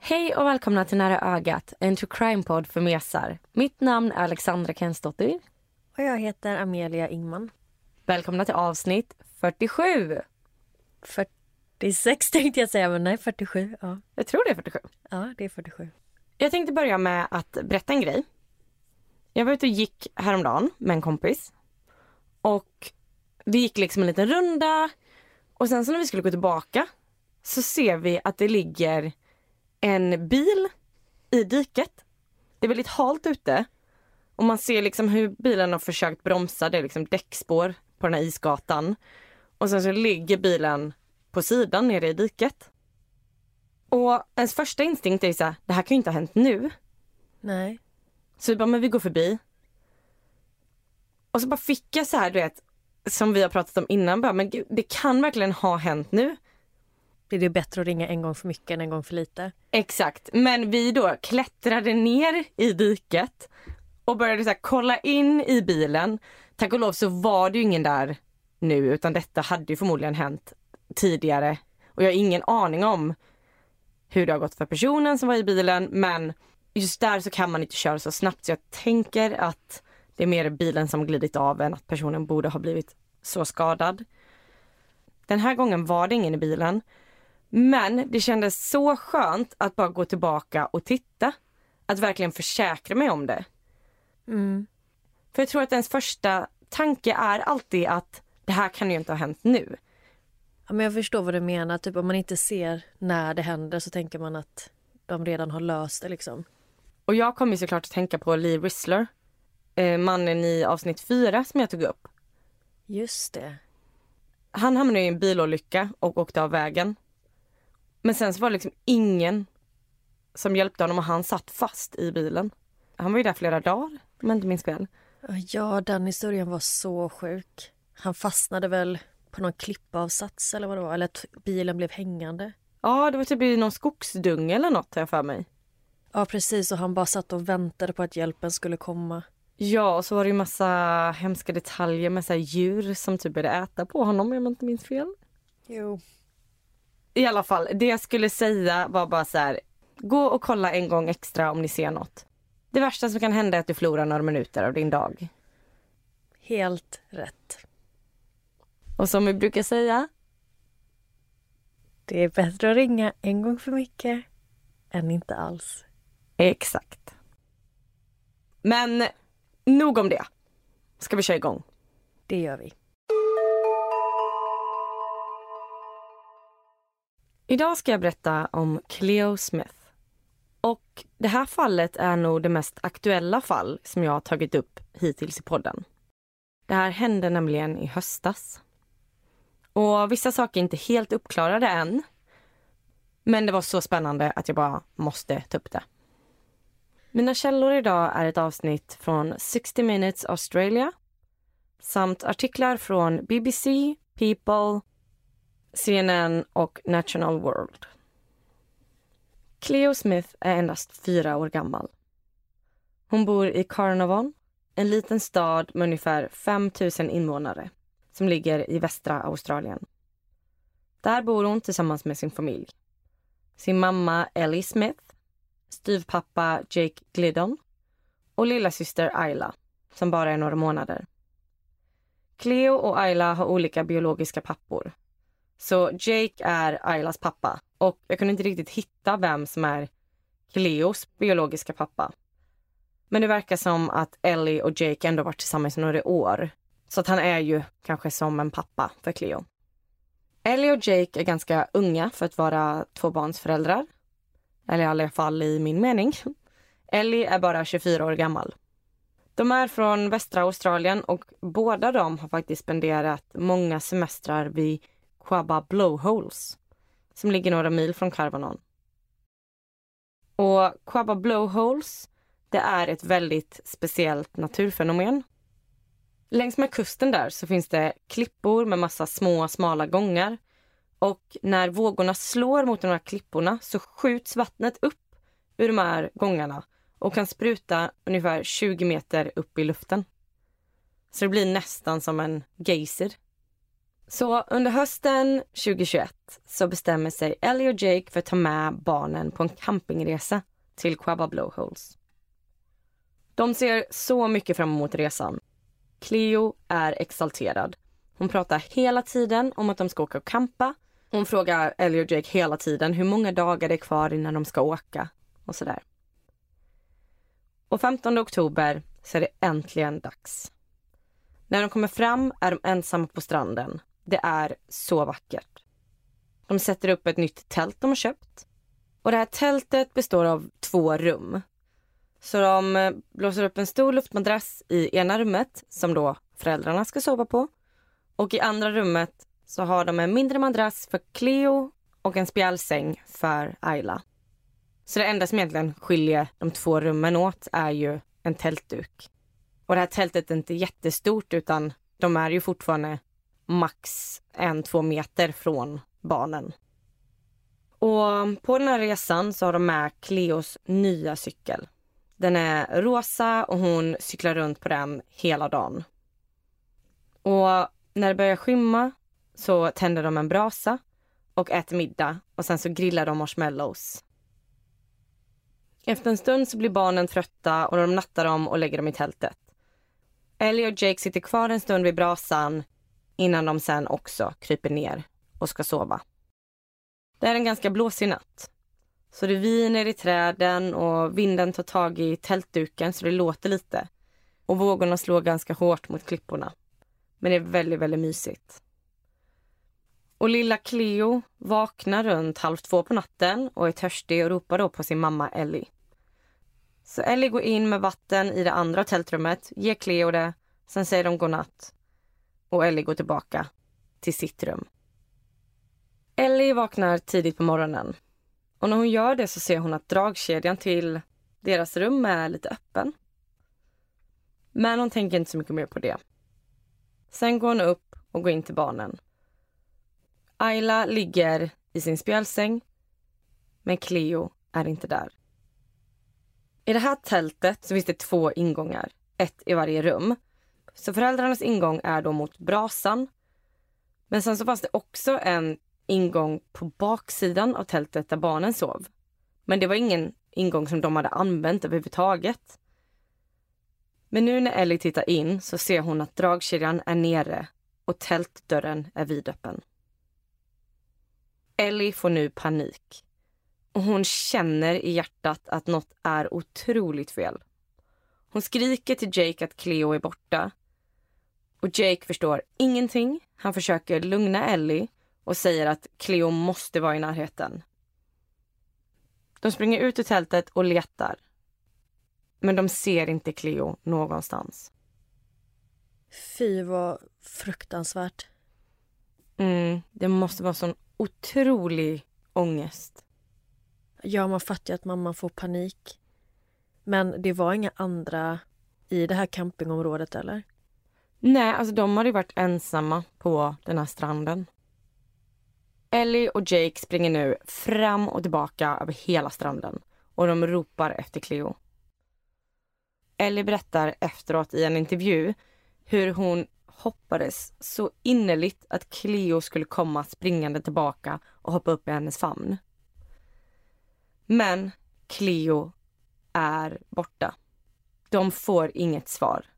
Hej och välkomna till Nära ögat, en true crime-podd för mesar. Mitt namn är Alexandra Kensdottir. Och jag heter Amelia Ingman. Välkomna till avsnitt 47. 46 tänkte jag säga, men nej 47. Ja, Jag tror det är 47. ja det är 47. Jag tänkte börja med att berätta en grej. Jag var ute och gick häromdagen med en kompis. Och vi gick liksom en liten runda. Och sen så när vi skulle gå tillbaka så ser vi att det ligger en bil i diket. Det är väldigt halt ute. Och man ser liksom hur bilen har försökt bromsa. Det är liksom däckspår på den här isgatan. Och sen så ligger bilen på sidan nere i diket. Och ens första instinkt är så här, det här kan ju inte ha hänt nu. Nej. Så vi bara, men vi går förbi. Och så bara fick jag så här, du vet, som vi har pratat om innan, bara, men gud, det kan verkligen ha hänt nu. Det är bättre att ringa en gång för mycket än en gång för lite. Exakt, men vi då klättrade ner i diket och började så här, kolla in i bilen. Tack och lov så var det ju ingen där nu utan detta hade ju förmodligen hänt tidigare. Och jag har ingen aning om hur det har gått för personen som var i bilen men just där så kan man inte köra så snabbt så jag tänker att det är mer bilen som glidit av än att personen borde ha blivit så skadad. Den här gången var det ingen i bilen. Men det kändes så skönt att bara gå tillbaka och titta. Att verkligen försäkra mig om det. Mm. För jag tror att ens första tanke är alltid att det här kan ju inte ha hänt nu. Ja, men jag förstår vad du menar. Typ om man inte ser när det händer så tänker man att de redan har löst det liksom. Och jag kommer såklart att tänka på Lee Whistler. Eh, mannen i avsnitt fyra som jag tog upp. Just det. Han hamnade i en bilolycka och åkte av vägen. Men sen så var det liksom ingen som hjälpte honom och han satt fast i bilen. Han var ju där flera dagar om jag inte minns fel. Ja, den historien var så sjuk. Han fastnade väl på någon klippavsats eller vad det var. Eller att bilen blev hängande. Ja, det var typ i någon skogsdunge eller något har jag för mig. Ja, precis. Och han bara satt och väntade på att hjälpen skulle komma. Ja, och så var det ju massa hemska detaljer med så djur som typ började äta på honom om jag inte minns fel. Jo. I alla fall, det jag skulle säga var bara så här. Gå och kolla en gång extra om ni ser något. Det värsta som kan hända är att du förlorar några minuter av din dag. Helt rätt. Och som vi brukar säga, Det är bättre att ringa en gång för mycket än inte alls. exakt. Men nog om det. Ska vi köra igång? Det gör vi. Idag ska jag berätta om Cleo Smith. Och det här fallet är nog det mest aktuella fall som jag har tagit upp hittills i podden. Det här hände nämligen i höstas. Och vissa saker är inte helt uppklarade än. Men det var så spännande att jag bara måste ta upp det. Mina källor idag är ett avsnitt från 60 Minutes Australia samt artiklar från BBC, People, CNN och National World. Cleo Smith är endast fyra år gammal. Hon bor i Carnarvon, en liten stad med ungefär 5 000 invånare som ligger i västra Australien. Där bor hon tillsammans med sin familj. Sin mamma Ellie Smith, styvpappa Jake Glidon och lillasyster Ayla som bara är några månader. Cleo och Ayla har olika biologiska pappor. Så Jake är Aylas pappa och jag kunde inte riktigt hitta vem som är Cleos biologiska pappa. Men det verkar som att Ellie och Jake ändå varit tillsammans i några år. Så att han är ju kanske som en pappa för Cleo. Ellie och Jake är ganska unga för att vara tvåbarnsföräldrar. Eller i alla fall i min mening. Ellie är bara 24 år gammal. De är från västra Australien och båda de har faktiskt spenderat många semestrar vid Quabba Blowholes som ligger några mil från Carvanon. Och Quabba Blowholes det är ett väldigt speciellt naturfenomen. Längs med kusten där så finns det klippor med massa små smala gångar. Och när vågorna slår mot de här klipporna så skjuts vattnet upp ur de här gångarna och kan spruta ungefär 20 meter upp i luften. Så det blir nästan som en geyser. Så under hösten 2021 så bestämmer sig Ellie och Jake för att ta med barnen på en campingresa till Quabba Blowholes. De ser så mycket fram emot resan. Cleo är exalterad. Hon pratar hela tiden om att de ska åka och campa. Hon frågar Ellie och Jake hela tiden hur många dagar det är kvar innan de ska åka och sådär. Och 15 oktober så är det äntligen dags. När de kommer fram är de ensamma på stranden. Det är så vackert. De sätter upp ett nytt tält de har köpt. Och det här tältet består av två rum. Så de eh, blåser upp en stor luftmadrass i ena rummet som då föräldrarna ska sova på. Och i andra rummet så har de en mindre madrass för Cleo och en spjälsäng för Ayla. Så det enda som egentligen skiljer de två rummen åt är ju en tältduk. Och det här tältet är inte jättestort utan de är ju fortfarande max en, två meter från barnen. Och på den här resan så har de med Cleos nya cykel. Den är rosa och hon cyklar runt på den hela dagen. Och när det börjar skymma så tänder de en brasa och äter middag och sen så grillar de marshmallows. Efter en stund så blir barnen trötta och de nattar dem och lägger dem i tältet. Ellie och Jake sitter kvar en stund vid brasan innan de sen också kryper ner och ska sova. Det är en ganska blåsig natt. Så det viner i träden och vinden tar tag i tältduken så det låter lite. Och vågorna slår ganska hårt mot klipporna. Men det är väldigt, väldigt mysigt. Och lilla Cleo vaknar runt halv två på natten och är törstig och ropar då på sin mamma Ellie. Så Ellie går in med vatten i det andra tältrummet, ger Cleo det, sen säger de godnatt. Och Ellie går tillbaka till sitt rum. Ellie vaknar tidigt på morgonen och när hon gör det så ser hon att dragkedjan till deras rum är lite öppen. Men hon tänker inte så mycket mer på det. Sen går hon upp och går in till barnen. Ayla ligger i sin spjälsäng, men Cleo är inte där. I det här tältet så finns det två ingångar, ett i varje rum. Så föräldrarnas ingång är då mot brasan. Men sen så fanns det också en ingång på baksidan av tältet där barnen sov. Men det var ingen ingång som de hade använt överhuvudtaget. Men nu när Ellie tittar in så ser hon att dragkedjan är nere och tältdörren är vidöppen. Ellie får nu panik. Och hon känner i hjärtat att något är otroligt fel. Hon skriker till Jake att Cleo är borta. Och Jake förstår ingenting. Han försöker lugna Ellie och säger att Cleo måste vara i närheten. De springer ut ur tältet och letar. Men de ser inte Cleo någonstans. Fy vad fruktansvärt. Mm, det måste vara sån otrolig ångest. Ja, man fattar ju att mamman får panik. Men det var inga andra i det här campingområdet, eller? Nej, alltså de hade varit ensamma på den här stranden. Ellie och Jake springer nu fram och tillbaka över hela stranden och de ropar efter Cleo. Ellie berättar efteråt i en intervju hur hon hoppades så innerligt att Cleo skulle komma springande tillbaka och hoppa upp i hennes famn. Men Cleo är borta. De får inget svar.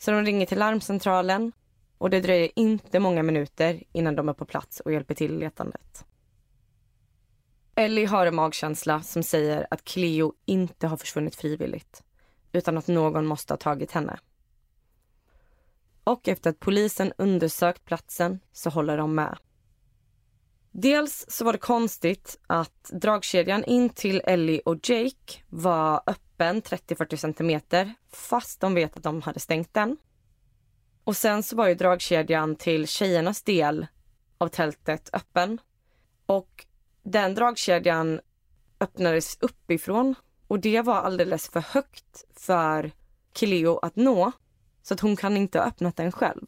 Så de ringer till larmcentralen och det dröjer inte många minuter innan de är på plats och hjälper till i letandet. Ellie har en magkänsla som säger att Cleo inte har försvunnit frivilligt utan att någon måste ha tagit henne. Och efter att polisen undersökt platsen så håller de med. Dels så var det konstigt att dragkedjan in till Ellie och Jake var öppen öppen 30-40 centimeter fast de vet att de hade stängt den. Och sen så var ju dragkedjan till tjejernas del av tältet öppen. Och den dragkedjan öppnades uppifrån och det var alldeles för högt för Cleo att nå. Så att hon kan inte ha öppnat den själv.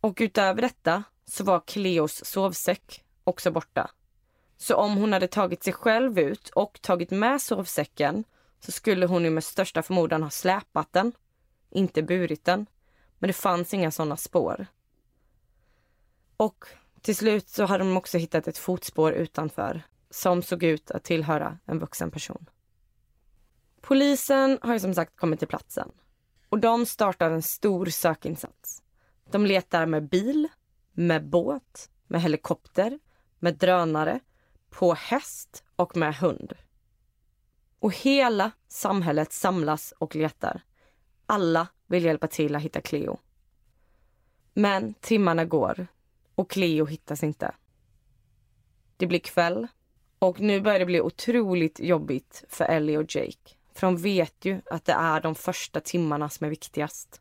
Och utöver detta så var Cleos sovsäck också borta. Så om hon hade tagit sig själv ut och tagit med sovsäcken så skulle hon ju med största förmodan ha släpat den, inte burit den. Men det fanns inga sådana spår. Och till slut så hade de också hittat ett fotspår utanför som såg ut att tillhöra en vuxen person. Polisen har ju som sagt kommit till platsen och de startar en stor sökinsats. De letar med bil, med båt, med helikopter, med drönare, på häst och med hund. Och hela samhället samlas och letar. Alla vill hjälpa till att hitta Cleo. Men timmarna går och Cleo hittas inte. Det blir kväll och nu börjar det bli otroligt jobbigt för Ellie och Jake. För de vet ju att det är de första timmarna som är viktigast.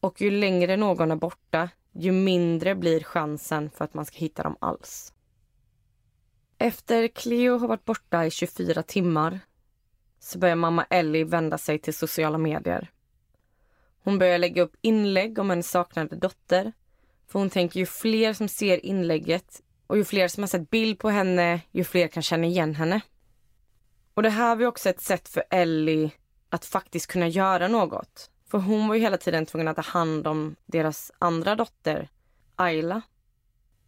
Och ju längre någon är borta, ju mindre blir chansen för att man ska hitta dem alls. Efter Cleo har varit borta i 24 timmar så börjar mamma Ellie vända sig till sociala medier. Hon börjar lägga upp inlägg om hennes saknade dotter. För hon tänker ju fler som ser inlägget och ju fler som har sett bild på henne, ju fler kan känna igen henne. Och det här var också ett sätt för Ellie att faktiskt kunna göra något. För hon var ju hela tiden tvungen att ta hand om deras andra dotter, Ayla.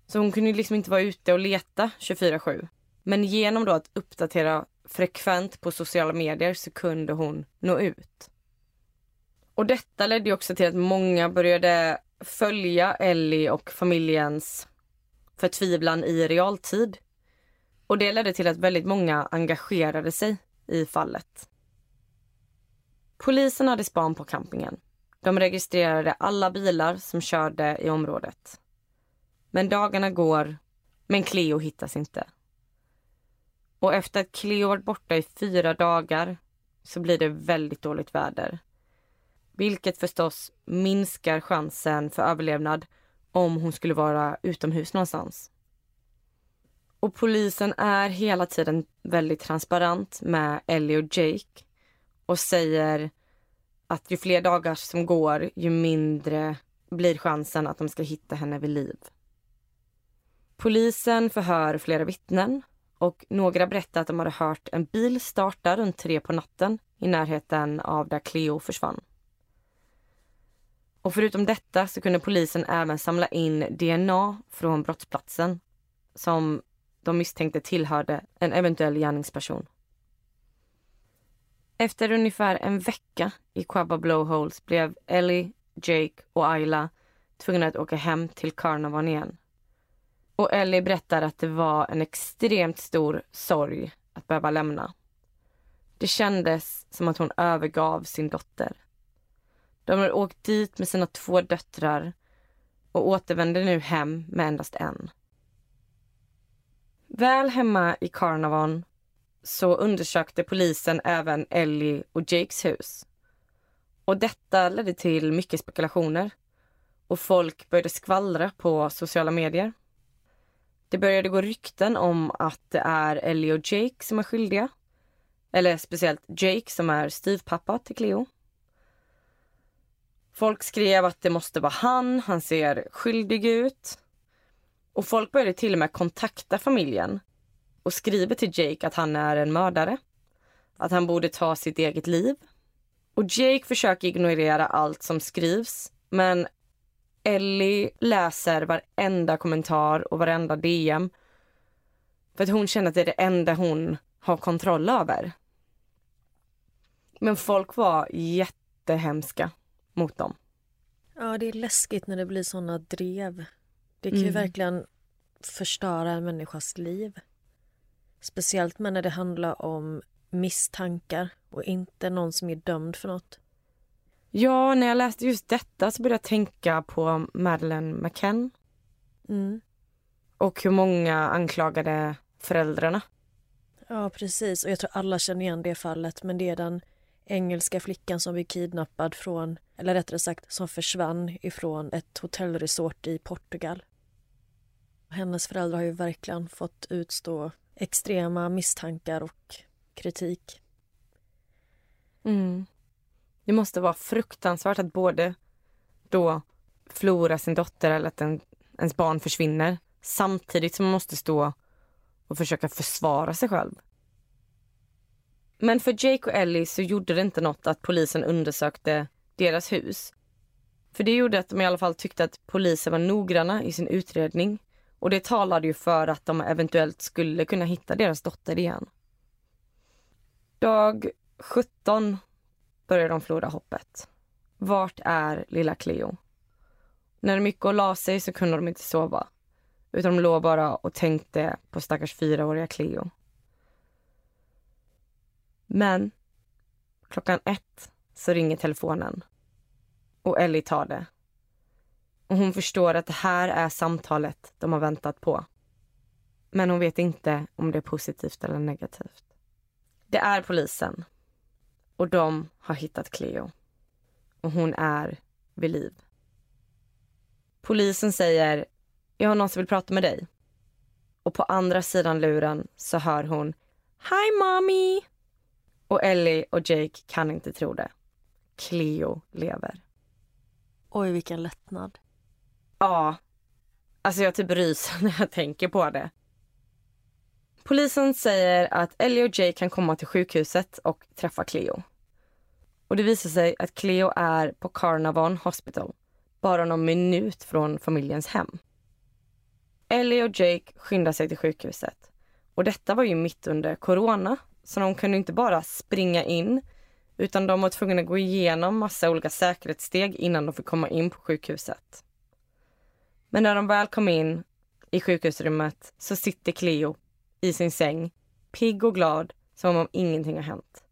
Så hon kunde liksom inte vara ute och leta 24-7. Men genom då att uppdatera frekvent på sociala medier så kunde hon nå ut. Och detta ledde också till att många började följa Ellie och familjens förtvivlan i realtid. Och det ledde till att väldigt många engagerade sig i fallet. Polisen hade span på campingen. De registrerade alla bilar som körde i området. Men dagarna går, men Cleo hittas inte. Och efter att Cleo varit borta i fyra dagar så blir det väldigt dåligt väder. Vilket förstås minskar chansen för överlevnad om hon skulle vara utomhus någonstans. Och polisen är hela tiden väldigt transparent med Ellie och Jake och säger att ju fler dagar som går, ju mindre blir chansen att de ska hitta henne vid liv. Polisen förhör flera vittnen och några berättade att de hade hört en bil starta runt tre på natten i närheten av där Cleo försvann. Och förutom detta så kunde polisen även samla in DNA från brottsplatsen som de misstänkte tillhörde en eventuell gärningsperson. Efter ungefär en vecka i Quabba Blowholes blev Ellie, Jake och Ayla tvungna att åka hem till Carnarvon igen. Och Ellie berättar att det var en extremt stor sorg att behöva lämna. Det kändes som att hon övergav sin dotter. De har åkt dit med sina två döttrar och återvänder nu hem med endast en. Väl hemma i Carnarvon så undersökte polisen även Ellie och Jakes hus. Och detta ledde till mycket spekulationer och folk började skvallra på sociala medier. Det började gå rykten om att det är Ellie och Jake som är skyldiga. Eller speciellt Jake som är styvpappa till Cleo. Folk skrev att det måste vara han, han ser skyldig ut. Och folk började till och med kontakta familjen och skriver till Jake att han är en mördare. Att han borde ta sitt eget liv. Och Jake försöker ignorera allt som skrivs men Ellie läser varenda kommentar och varenda DM. För att hon känner att det är det enda hon har kontroll över. Men folk var jättehemska mot dem. Ja, det är läskigt när det blir såna drev. Det kan mm. verkligen förstöra en människas liv. Speciellt när det handlar om misstankar och inte någon som är dömd för något. Ja, när jag läste just detta så började jag tänka på Madeleine McCann. Mm. Och hur många anklagade föräldrarna. Ja, precis. Och jag tror alla känner igen det fallet. Men det är den engelska flickan som blev kidnappad från, eller rättare sagt som försvann ifrån ett hotellresort i Portugal. Hennes föräldrar har ju verkligen fått utstå extrema misstankar och kritik. Mm. Det måste vara fruktansvärt att både då förlora sin dotter eller att en, ens barn försvinner samtidigt som man måste stå och försöka försvara sig själv. Men för Jake och Ellie så gjorde det inte något att polisen undersökte deras hus. För det gjorde att de i alla fall tyckte att polisen var noggranna i sin utredning och det talade ju för att de eventuellt skulle kunna hitta deras dotter igen. Dag 17 börjar de förlora hoppet. Vart är lilla Cleo? När Mikko och la sig så kunde de inte sova. Utan de låg bara och tänkte på stackars fyraåriga Cleo. Men klockan ett så ringer telefonen. Och Ellie tar det. Och hon förstår att det här är samtalet de har väntat på. Men hon vet inte om det är positivt eller negativt. Det är polisen. Och de har hittat Cleo. Och hon är vid liv. Polisen säger, jag har någon som vill prata med dig. Och på andra sidan luren så hör hon, Hi mommy! Och Ellie och Jake kan inte tro det. Cleo lever. Oj, vilken lättnad. Ja. Alltså jag typ ryser när jag tänker på det. Polisen säger att Ellie och Jake kan komma till sjukhuset och träffa Cleo. Och det visar sig att Cleo är på Carnarvon Hospital, bara någon minut från familjens hem. Ellie och Jake skyndar sig till sjukhuset. Och detta var ju mitt under corona, så de kunde inte bara springa in utan de var tvungna att gå igenom massa olika säkerhetssteg innan de fick komma in på sjukhuset. Men när de väl kom in i sjukhusrummet så sitter Cleo i sin säng, pigg och glad som om ingenting har hänt.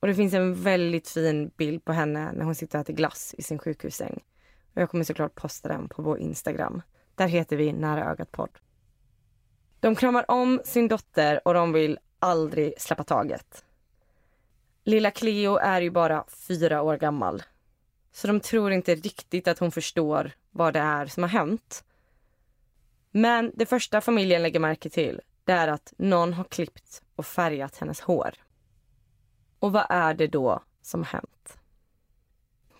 Och det finns en väldigt fin bild på henne när hon sitter och äter glass i sin sjukhussäng. Och jag kommer såklart posta den på vår Instagram. Där heter vi Nära ögat podd. De kramar om sin dotter och de vill aldrig släppa taget. Lilla Cleo är ju bara fyra år gammal. Så de tror inte riktigt att hon förstår vad det är som har hänt. Men det första familjen lägger märke till det är att någon har klippt och färgat hennes hår. Och vad är det då som har hänt?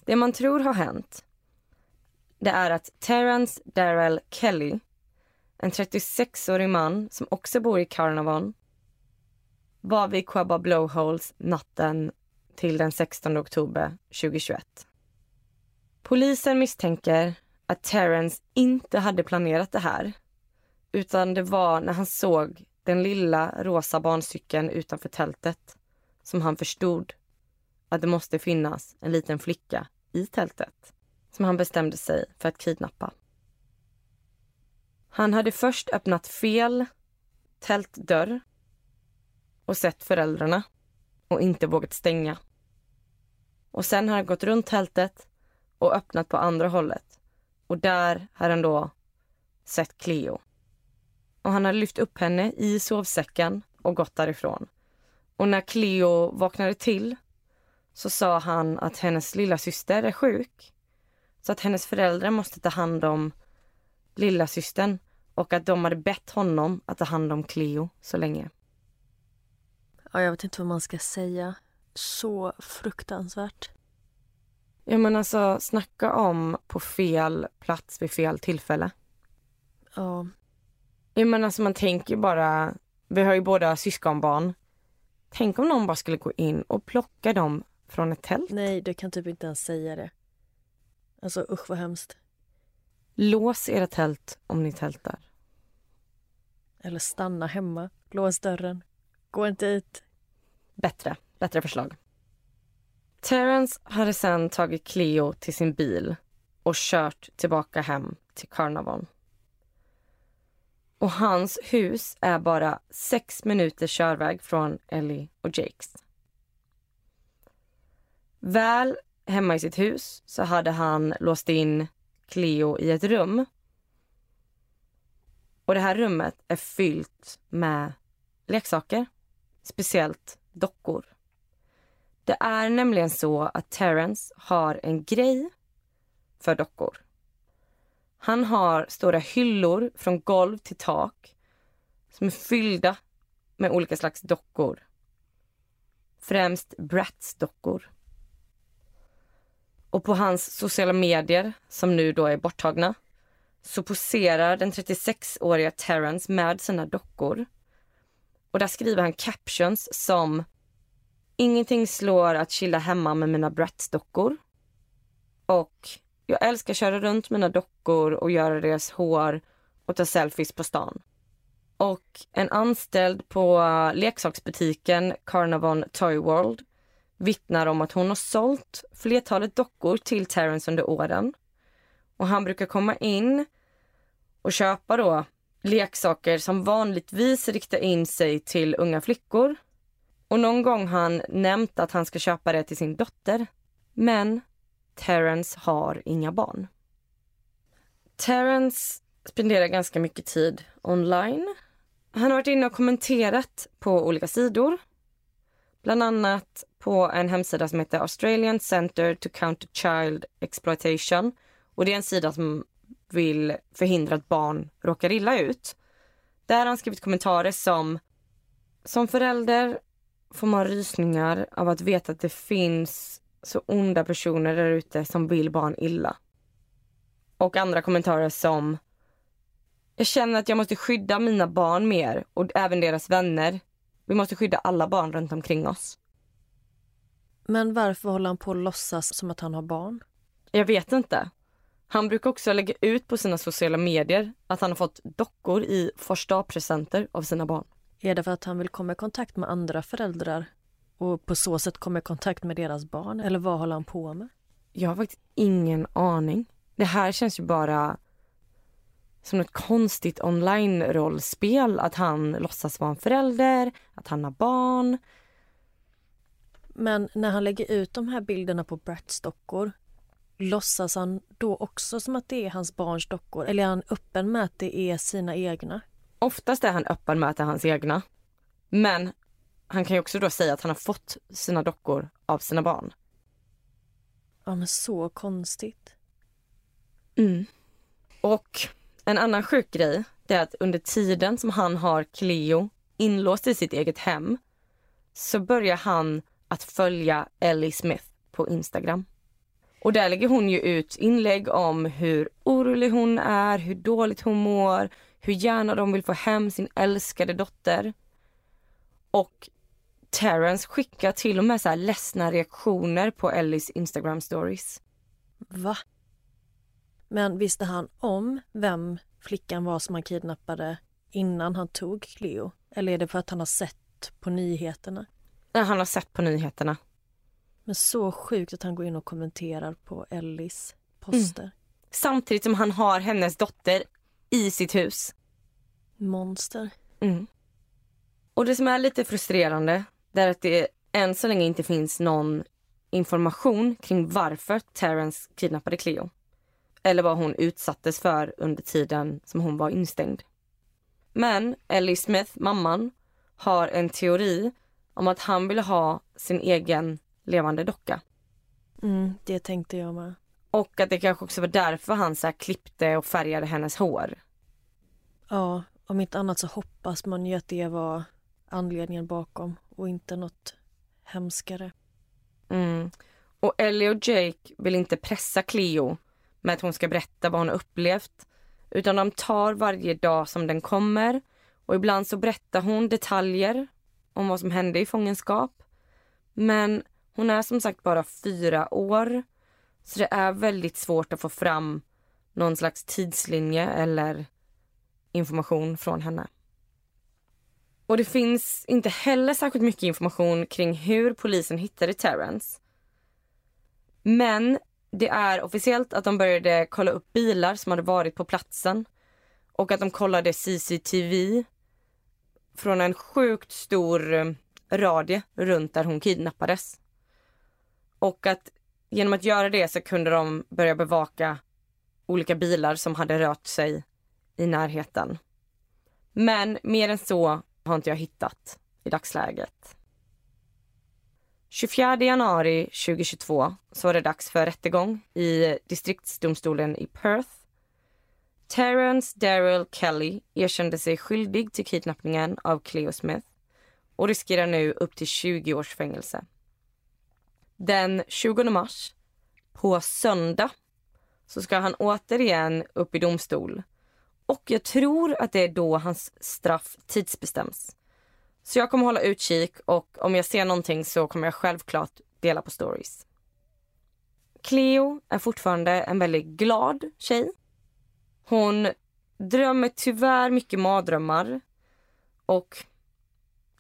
Det man tror har hänt det är att Terrence Darrell Kelly, en 36-årig man som också bor i Carnarvon var vid Quabba Blowholes natten till den 16 oktober 2021. Polisen misstänker att Terrence inte hade planerat det här utan det var när han såg den lilla rosa barncykeln utanför tältet som han förstod att det måste finnas en liten flicka i tältet som han bestämde sig för att kidnappa. Han hade först öppnat fel tältdörr och sett föräldrarna och inte vågat stänga. Och sen har han gått runt tältet och öppnat på andra hållet. Och där har han då sett Cleo. Och han har lyft upp henne i sovsäcken och gått därifrån. Och när Cleo vaknade till så sa han att hennes lilla syster är sjuk. Så att hennes föräldrar måste ta hand om lilla systern och att de hade bett honom att ta hand om Cleo så länge. Ja, jag vet inte vad man ska säga. Så fruktansvärt. Ja men alltså snacka om på fel plats vid fel tillfälle. Ja. Ja men alltså man tänker bara, vi har ju båda syskonbarn. Tänk om någon bara skulle gå in och plocka dem från ett tält. Nej, du kan typ inte ens säga det. Alltså usch vad hemskt. Lås era tält om ni tältar. Eller stanna hemma. Lås dörren. Gå inte ut. Bättre, bättre förslag. Terrence hade sen tagit Cleo till sin bil och kört tillbaka hem till Carnarvon. Och hans hus är bara sex minuters körväg från Ellie och Jakes. Väl hemma i sitt hus så hade han låst in Cleo i ett rum. Och det här rummet är fyllt med leksaker, speciellt dockor. Det är nämligen så att Terrence har en grej för dockor. Han har stora hyllor från golv till tak som är fyllda med olika slags dockor. Främst Bratz-dockor. Och på hans sociala medier, som nu då är borttagna, så poserar den 36-åriga Terrence med sina dockor. Och där skriver han captions som Ingenting slår att chilla hemma med mina Bratz-dockor. Och jag älskar att köra runt mina dockor och göra deras hår och ta selfies på stan. Och en anställd på eh, leksaksbutiken Carnavon Toy World vittnar om att hon har sålt flertalet dockor till Terrence under åren. Och han brukar komma in och köpa då leksaker som vanligtvis riktar in sig till unga flickor. Och någon gång har han nämnt att han ska köpa det till sin dotter. Men Terrence har inga barn. Terrence spenderar ganska mycket tid online. Han har varit inne och kommenterat på olika sidor. Bland annat på en hemsida som heter Australian Center to Counter Child Exploitation. Och Det är en sida som vill förhindra att barn råkar illa ut. Där har han skrivit kommentarer som Som förälder får man rysningar av att veta att det finns så onda personer där ute som vill barn illa. Och andra kommentarer som Jag känner att jag måste skydda mina barn mer och även deras vänner. Vi måste skydda alla barn runt omkring oss. Men varför håller han på att låtsas som att han har barn? Jag vet inte. Han brukar också lägga ut på sina sociala medier att han har fått dockor i första presenter av sina barn. Är det för att han vill komma i kontakt med andra föräldrar och på så sätt komma i kontakt med deras barn? Eller vad håller han på med? Jag har faktiskt ingen aning. Det här känns ju bara som ett konstigt online-rollspel. Att han låtsas vara en förälder, att han har barn. Men när han lägger ut de här bilderna på Bratz-dockor låtsas han då också som att det är hans barns dockor? Eller är han öppen med att det är sina egna? Oftast är han öppen med att det är hans egna. Men han kan ju också då säga att han har fått sina dockor av sina barn. Ja, men så konstigt. Mm. Och en annan sjuk grej det är att under tiden som han har Cleo inlåst i sitt eget hem så börjar han att följa Ellie Smith på Instagram. Och där lägger hon ju ut inlägg om hur orolig hon är, hur dåligt hon mår, hur gärna de vill få hem sin älskade dotter. Och Terrence skickar till och med så här ledsna reaktioner på Ellies Instagram stories. Va? Men visste han om vem flickan var som han kidnappade innan han tog Cleo? Eller är det för att han har sett på nyheterna? Nej, han har sett på nyheterna. Men så sjukt att han går in och kommenterar på Ellis poster. Mm. Samtidigt som han har hennes dotter i sitt hus. Monster. Mm. Och det som är lite frustrerande det är att det än så länge inte finns någon information kring varför Terrence kidnappade Cleo. Eller vad hon utsattes för under tiden som hon var instängd. Men Ellie Smith, mamman, har en teori om att han ville ha sin egen levande docka. Mm, det tänkte jag med. Och att det kanske också var därför han så klippte och färgade hennes hår. Ja, om inte annat så hoppas man ju att det var anledningen bakom och inte något hemskare. Mm. Och Ellie och Jake vill inte pressa Cleo med att hon ska berätta vad hon upplevt. Utan de tar varje dag som den kommer. Och ibland så berättar hon detaljer om vad som hände i fångenskap. Men hon är som sagt bara fyra år. Så det är väldigt svårt att få fram någon slags tidslinje eller information från henne. Och det finns inte heller särskilt mycket information kring hur polisen hittade Terrence. Men det är officiellt att de började kolla upp bilar som hade varit på platsen och att de kollade CCTV från en sjukt stor eh, radie runt där hon kidnappades. Och att genom att göra det så kunde de börja bevaka olika bilar som hade rört sig i närheten. Men mer än så har inte jag hittat i dagsläget. 24 januari 2022 så var det dags för rättegång i distriktsdomstolen i Perth. Terrence Daryl Kelly erkände sig skyldig till kidnappningen av Cleo Smith och riskerar nu upp till 20 års fängelse. Den 20 mars, på söndag, så ska han återigen upp i domstol. Och jag tror att det är då hans straff tidsbestäms. Så jag kommer hålla utkik och om jag ser någonting så kommer jag självklart dela på stories. Cleo är fortfarande en väldigt glad tjej. Hon drömmer tyvärr mycket mardrömmar och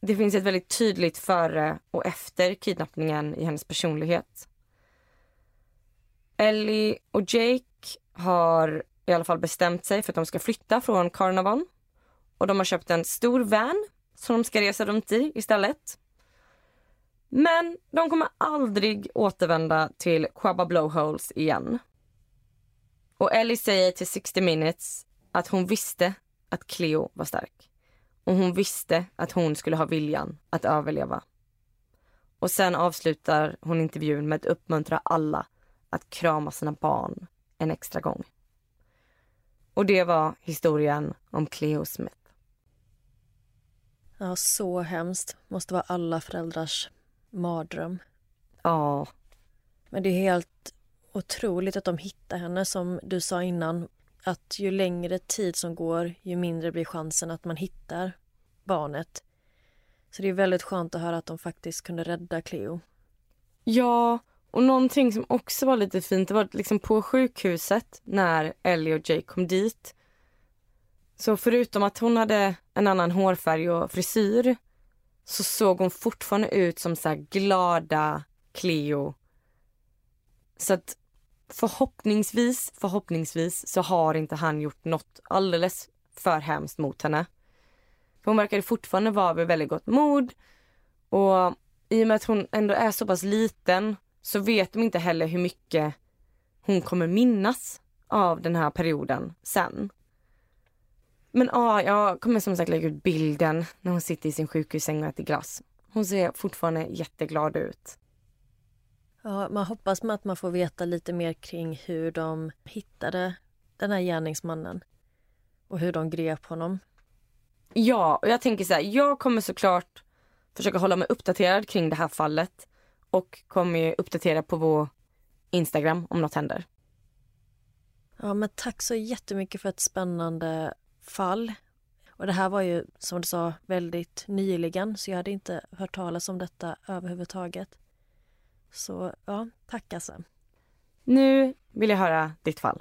det finns ett väldigt tydligt före och efter kidnappningen i hennes personlighet. Ellie och Jake har i alla fall bestämt sig för att de ska flytta från Carnarvon. Och de har köpt en stor van som de ska resa runt i istället. Men de kommer aldrig återvända till Quabba Blowholes igen. Och Ellie säger till 60 minutes att hon visste att Cleo var stark. Och hon visste att hon skulle ha viljan att överleva. Och sen avslutar hon intervjun med att uppmuntra alla att krama sina barn en extra gång. Och det var historien om Cleo Smith. Ja, så hemskt. Måste vara alla föräldrars mardröm. Ja. Men det är helt otroligt att de hittar henne som du sa innan. Att ju längre tid som går ju mindre blir chansen att man hittar barnet. Så det är väldigt skönt att höra att de faktiskt kunde rädda Cleo. Ja, och någonting som också var lite fint, det var liksom på sjukhuset när Ellie och Jake kom dit. Så förutom att hon hade en annan hårfärg och frisyr så såg hon fortfarande ut som så glada Cleo. Så att förhoppningsvis, förhoppningsvis så har inte han gjort något alldeles för hemskt mot henne. För hon verkade fortfarande vara vid väldigt gott mod och i och med att hon ändå är så pass liten så vet de inte heller hur mycket hon kommer minnas av den här perioden sen. Men ja, jag kommer som sagt lägga ut bilden när hon sitter i sin sjukhussäng och äter glass. Hon ser fortfarande jätteglad ut. Ja, man hoppas med att man får veta lite mer kring hur de hittade den här gärningsmannen och hur de grep honom. Ja, och jag tänker så här, jag kommer såklart försöka hålla mig uppdaterad kring det här fallet och kommer uppdatera på vår Instagram om något händer. Ja, men tack så jättemycket för ett spännande fall. Och det här var ju som du sa väldigt nyligen så jag hade inte hört talas om detta överhuvudtaget. Så ja, tack alltså. Nu vill jag höra ditt fall.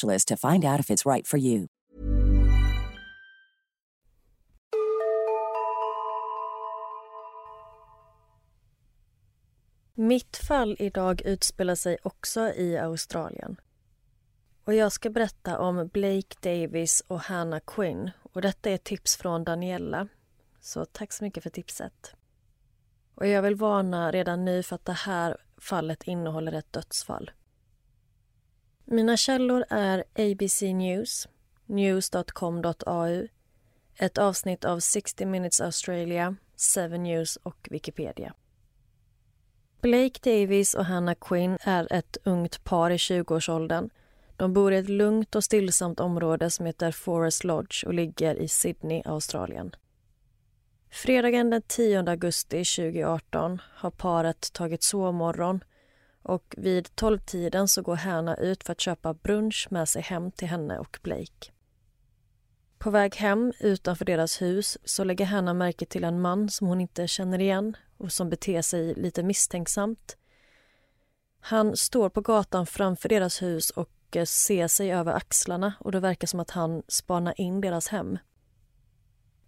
specialist to find out if it's right for you. Mitt fall idag utspelar sig också i Australien. Och jag ska berätta om Blake Davis och Hannah Quinn. Och detta är tips från Daniella. Så tack så mycket för tipset. Och jag vill varna redan nu för att det här fallet innehåller ett dödsfall. Mina källor är ABC News, news.com.au, ett avsnitt av 60 Minutes Australia, 7 News och Wikipedia. Blake Davis och Hannah Quinn är ett ungt par i 20-årsåldern. De bor i ett lugnt och stillsamt område som heter Forest Lodge och ligger i Sydney, Australien. Fredagen den 10 augusti 2018 har paret tagit sovmorgon och vid 12-tiden så går Hanna ut för att köpa brunch med sig hem till henne och Blake. På väg hem utanför deras hus så lägger Hanna märke till en man som hon inte känner igen och som beter sig lite misstänksamt. Han står på gatan framför deras hus och eh, ser sig över axlarna och det verkar som att han spanar in deras hem.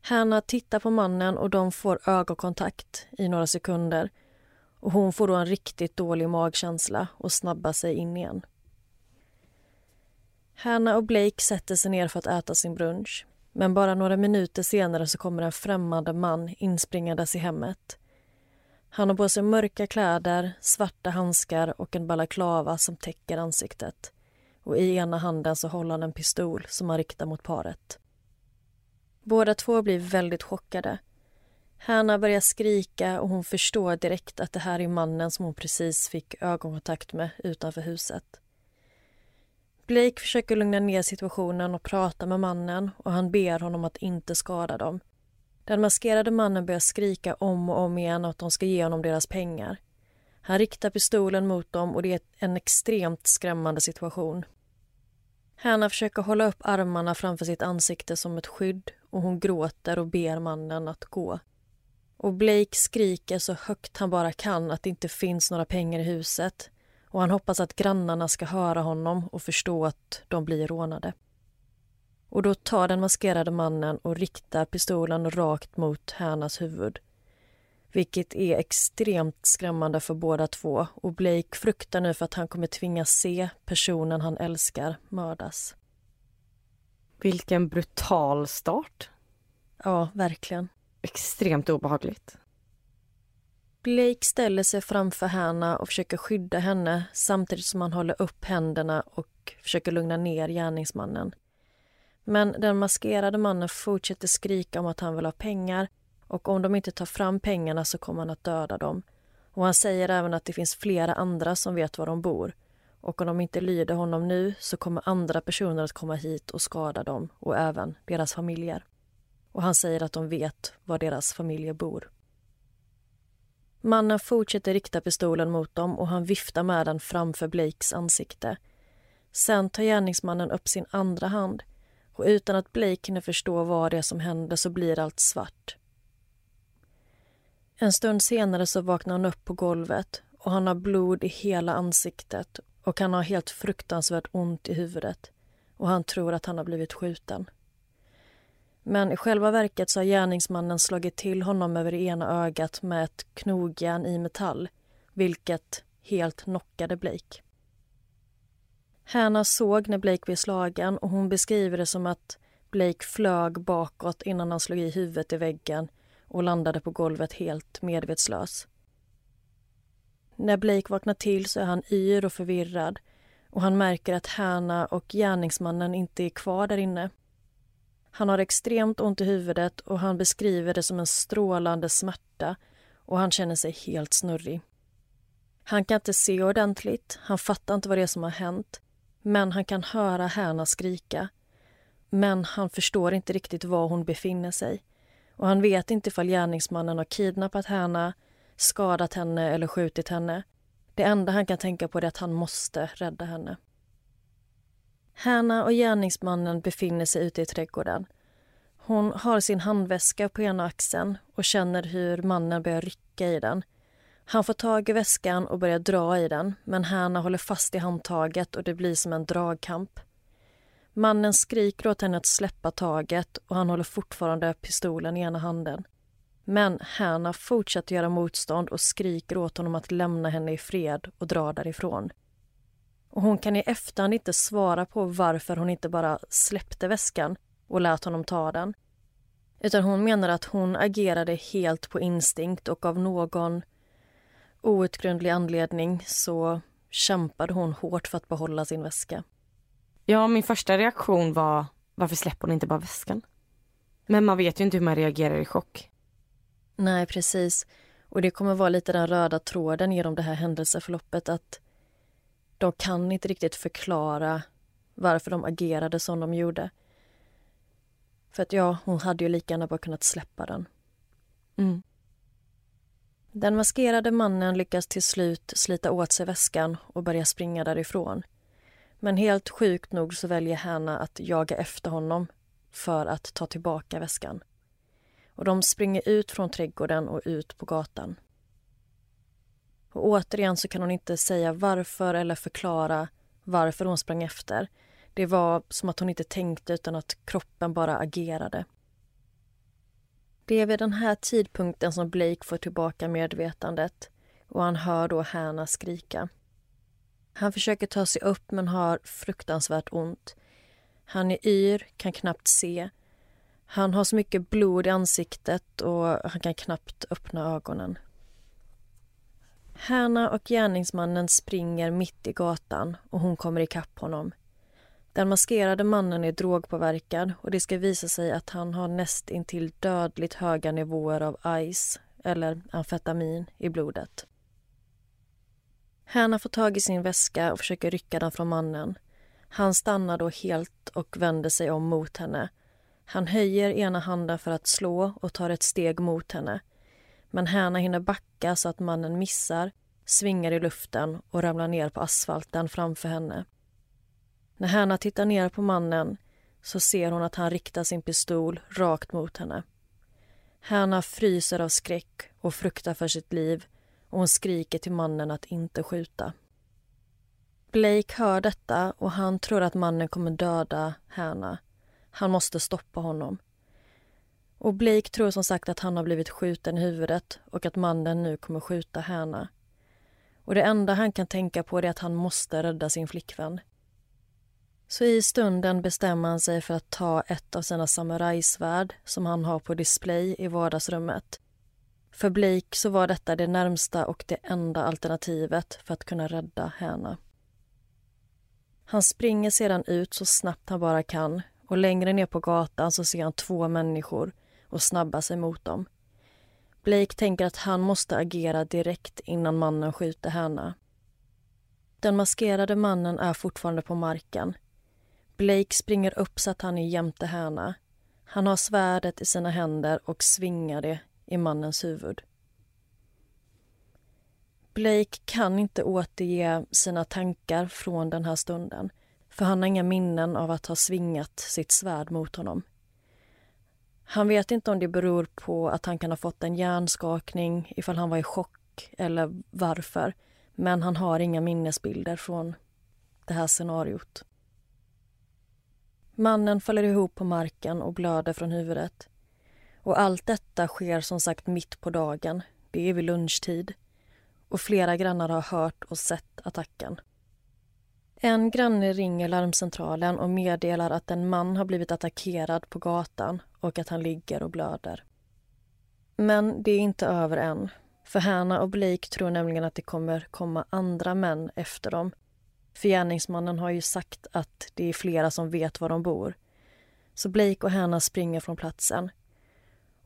Hanna tittar på mannen och de får ögonkontakt i några sekunder och hon får då en riktigt dålig magkänsla och snabbar sig in igen. Hanna och Blake sätter sig ner för att äta sin brunch. Men bara några minuter senare så kommer en främmande man inspringandes i hemmet. Han har på sig mörka kläder, svarta handskar och en balaklava som täcker ansiktet. Och I ena handen så håller han en pistol som han riktar mot paret. Båda två blir väldigt chockade. Hanna börjar skrika och hon förstår direkt att det här är mannen som hon precis fick ögonkontakt med utanför huset. Blake försöker lugna ner situationen och prata med mannen och han ber honom att inte skada dem. Den maskerade mannen börjar skrika om och om igen att de ska ge honom deras pengar. Han riktar pistolen mot dem och det är en extremt skrämmande situation. Hanna försöker hålla upp armarna framför sitt ansikte som ett skydd och hon gråter och ber mannen att gå. Och Blake skriker så högt han bara kan att det inte finns några pengar i huset och han hoppas att grannarna ska höra honom och förstå att de blir rånade. Och då tar den maskerade mannen och riktar pistolen rakt mot Härnas huvud. Vilket är extremt skrämmande för båda två och Blake fruktar nu för att han kommer tvingas se personen han älskar mördas. Vilken brutal start. Ja, verkligen. Extremt obehagligt. Blake ställer sig framför Hanna och försöker skydda henne samtidigt som han håller upp händerna och försöker lugna ner gärningsmannen. Men den maskerade mannen fortsätter skrika om att han vill ha pengar och om de inte tar fram pengarna så kommer han att döda dem. Och Han säger även att det finns flera andra som vet var de bor och om de inte lyder honom nu så kommer andra personer att komma hit och skada dem och även deras familjer. Och han säger att de vet var deras familjer bor. Mannen fortsätter rikta pistolen mot dem och han viftar med den framför Blakes ansikte. Sen tar gärningsmannen upp sin andra hand och utan att Blake hinner förstå vad det är som händer så blir allt svart. En stund senare så vaknar han upp på golvet och han har blod i hela ansiktet och han har helt fruktansvärt ont i huvudet och han tror att han har blivit skjuten. Men i själva verket så har gärningsmannen slagit till honom över det ena ögat med ett knogjärn i metall vilket helt knockade Blake. Hanna såg när Blake blev slagen och hon beskriver det som att Blake flög bakåt innan han slog i huvudet i väggen och landade på golvet helt medvetslös. När Blake vaknar till så är han yr och förvirrad och han märker att Hanna och gärningsmannen inte är kvar där inne. Han har extremt ont i huvudet och han beskriver det som en strålande smärta och han känner sig helt snurrig. Han kan inte se ordentligt, han fattar inte vad det är som har hänt men han kan höra Härna skrika. Men han förstår inte riktigt var hon befinner sig och han vet inte ifall gärningsmannen har kidnappat Härna, skadat henne eller skjutit henne. Det enda han kan tänka på är att han måste rädda henne. Hanna och gärningsmannen befinner sig ute i trädgården. Hon har sin handväska på ena axeln och känner hur mannen börjar rycka i den. Han får tag i väskan och börjar dra i den men Hanna håller fast i handtaget och det blir som en dragkamp. Mannen skriker åt henne att släppa taget och han håller fortfarande pistolen i ena handen. Men Hanna fortsätter göra motstånd och skriker åt honom att lämna henne i fred och dra därifrån. Och hon kan i efterhand inte svara på varför hon inte bara släppte väskan och lät honom ta den. Utan hon menar att hon agerade helt på instinkt och av någon outgrundlig anledning så kämpade hon hårt för att behålla sin väska. Ja, min första reaktion var varför släpper hon inte bara väskan? Men man vet ju inte hur man reagerar i chock. Nej, precis. Och det kommer vara lite den röda tråden genom det här händelseförloppet att de kan inte riktigt förklara varför de agerade som de gjorde. För att ja, hon hade ju lika gärna bara kunnat släppa den. Mm. Den maskerade mannen lyckas till slut slita åt sig väskan och börja springa därifrån. Men helt sjukt nog så väljer Hanna att jaga efter honom för att ta tillbaka väskan. Och de springer ut från trädgården och ut på gatan. Och återigen så kan hon inte säga varför eller förklara varför hon sprang efter. Det var som att hon inte tänkte utan att kroppen bara agerade. Det är vid den här tidpunkten som Blake får tillbaka medvetandet och han hör då Hanna skrika. Han försöker ta sig upp men har fruktansvärt ont. Han är yr, kan knappt se. Han har så mycket blod i ansiktet och han kan knappt öppna ögonen. Härna och gärningsmannen springer mitt i gatan och hon kommer ikapp honom. Den maskerade mannen är drogpåverkad och det ska visa sig att han har näst intill dödligt höga nivåer av ice, eller amfetamin, i blodet. Härna får tag i sin väska och försöker rycka den från mannen. Han stannar då helt och vänder sig om mot henne. Han höjer ena handen för att slå och tar ett steg mot henne. Men Härna hinner backa så att mannen missar, svingar i luften och ramlar ner på asfalten framför henne. När Härna tittar ner på mannen så ser hon att han riktar sin pistol rakt mot henne. Härna fryser av skräck och fruktar för sitt liv och hon skriker till mannen att inte skjuta. Blake hör detta och han tror att mannen kommer döda Härna. Han måste stoppa honom. Och Blake tror som sagt att han har blivit skjuten i huvudet och att mannen nu kommer skjuta Hanna. Och det enda han kan tänka på är att han måste rädda sin flickvän. Så i stunden bestämmer han sig för att ta ett av sina samurajsvärd som han har på display i vardagsrummet. För Blake så var detta det närmsta och det enda alternativet för att kunna rädda Hanna. Han springer sedan ut så snabbt han bara kan och längre ner på gatan så ser han två människor och snabbar sig mot dem. Blake tänker att han måste agera direkt innan mannen skjuter henne. Den maskerade mannen är fortfarande på marken Blake springer upp så att han är jämte henne. Han har svärdet i sina händer och svingar det i mannens huvud. Blake kan inte återge sina tankar från den här stunden för han har inga minnen av att ha svingat sitt svärd mot honom. Han vet inte om det beror på att han kan ha fått en hjärnskakning ifall han var i chock eller varför men han har inga minnesbilder från det här scenariot. Mannen faller ihop på marken och blöder från huvudet. Och allt detta sker som sagt mitt på dagen. Det är vid lunchtid. Och flera grannar har hört och sett attacken. En granne ringer larmcentralen och meddelar att en man har blivit attackerad på gatan och att han ligger och blöder. Men det är inte över än. För Hanna och Blake tror nämligen att det kommer komma andra män efter dem för gärningsmannen har ju sagt att det är flera som vet var de bor. Så Blake och Hanna springer från platsen.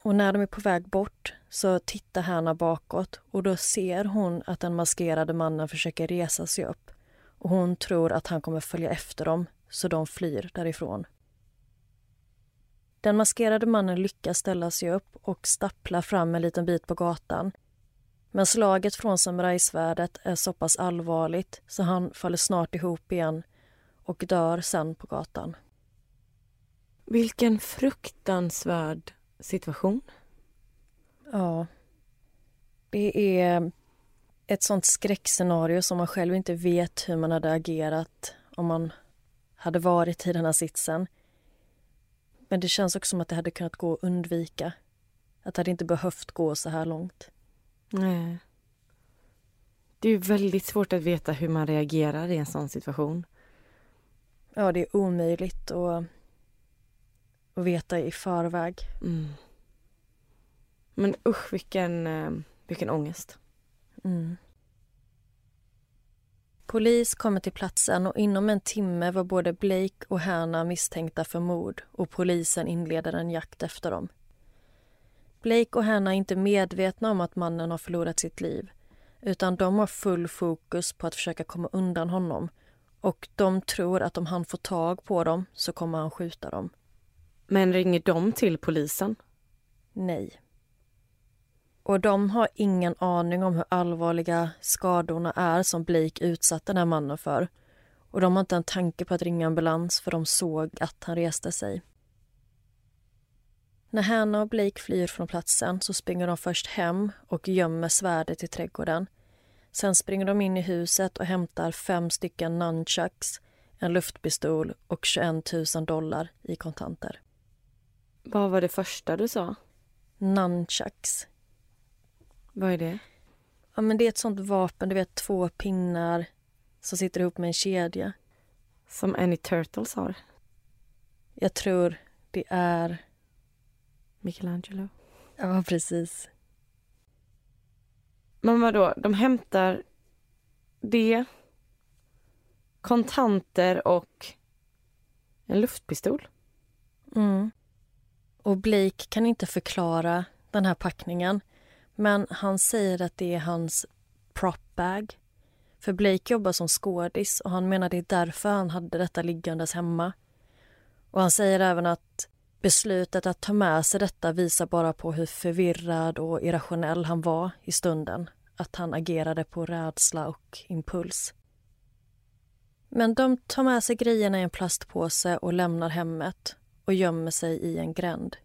Och när de är på väg bort så tittar Hanna bakåt och då ser hon att den maskerade mannen försöker resa sig upp. Och hon tror att han kommer följa efter dem, så de flyr därifrån. Den maskerade mannen lyckas ställa sig upp och stappla fram en liten bit på gatan men slaget från samurajsvärdet är så pass allvarligt så han faller snart ihop igen och dör sen på gatan. Vilken fruktansvärd situation. Ja. Det är ett sånt skräckscenario som man själv inte vet hur man hade agerat om man hade varit i den här sitsen. Men det känns också som att det hade kunnat gå att undvika. Att det hade inte behövt gå så här långt. Nej. Det är väldigt svårt att veta hur man reagerar i en sån situation. Ja, det är omöjligt att, att veta i förväg. Mm. Men usch vilken, eh, vilken ångest. Mm. Polis kommer till platsen och inom en timme var både Blake och Hannah misstänkta för mord och polisen inleder en jakt efter dem. Blake och Hannah är inte medvetna om att mannen har förlorat sitt liv utan de har full fokus på att försöka komma undan honom och de tror att om han får tag på dem så kommer han skjuta dem. Men ringer de till polisen? Nej. Och de har ingen aning om hur allvarliga skadorna är som Blake utsatt den här mannen för. Och de har inte en tanke på att ringa ambulans för de såg att han reste sig. När Hanna och Blake flyr från platsen så springer de först hem och gömmer svärdet i trädgården. Sen springer de in i huset och hämtar fem stycken nunchucks, en luftpistol och 21 000 dollar i kontanter. Vad var det första du sa? Nunchucks. Vad är det? Ja, men det är ett sånt vapen, du vet två pinnar som sitter ihop med en kedja. Som Annie Turtles har? Jag tror det är... Michelangelo? Ja, precis. Men vadå, de hämtar det, kontanter och en luftpistol? Mm. Och Blake kan inte förklara den här packningen. Men han säger att det är hans prop bag. För Blake jobbar som skådis och han menar det är därför han hade detta liggandes hemma. Och han säger även att beslutet att ta med sig detta visar bara på hur förvirrad och irrationell han var i stunden. Att han agerade på rädsla och impuls. Men de tar med sig grejerna i en plastpåse och lämnar hemmet och gömmer sig i en gränd.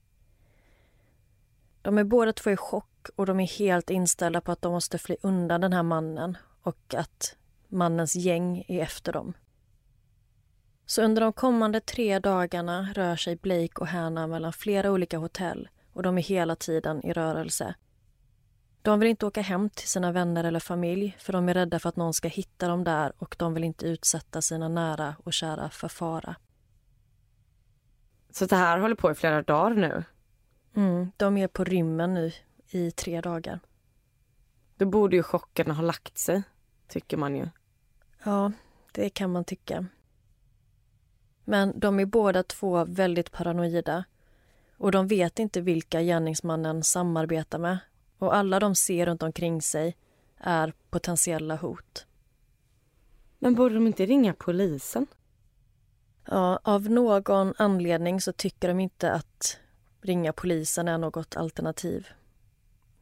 De är båda två i chock och de är helt inställda på att de måste fly undan den här mannen och att mannens gäng är efter dem. Så under de kommande tre dagarna rör sig Blake och Hannah mellan flera olika hotell och de är hela tiden i rörelse. De vill inte åka hem till sina vänner eller familj för de är rädda för att någon ska hitta dem där och de vill inte utsätta sina nära och kära för fara. Så det här håller på i flera dagar nu? Mm, de är på rymmen nu i tre dagar. Då borde ju chocken ha lagt sig, tycker man ju. Ja, det kan man tycka. Men de är båda två väldigt paranoida och de vet inte vilka gärningsmannen samarbetar med och alla de ser runt omkring sig är potentiella hot. Men borde de inte ringa polisen? Ja, av någon anledning så tycker de inte att ringa polisen är något alternativ.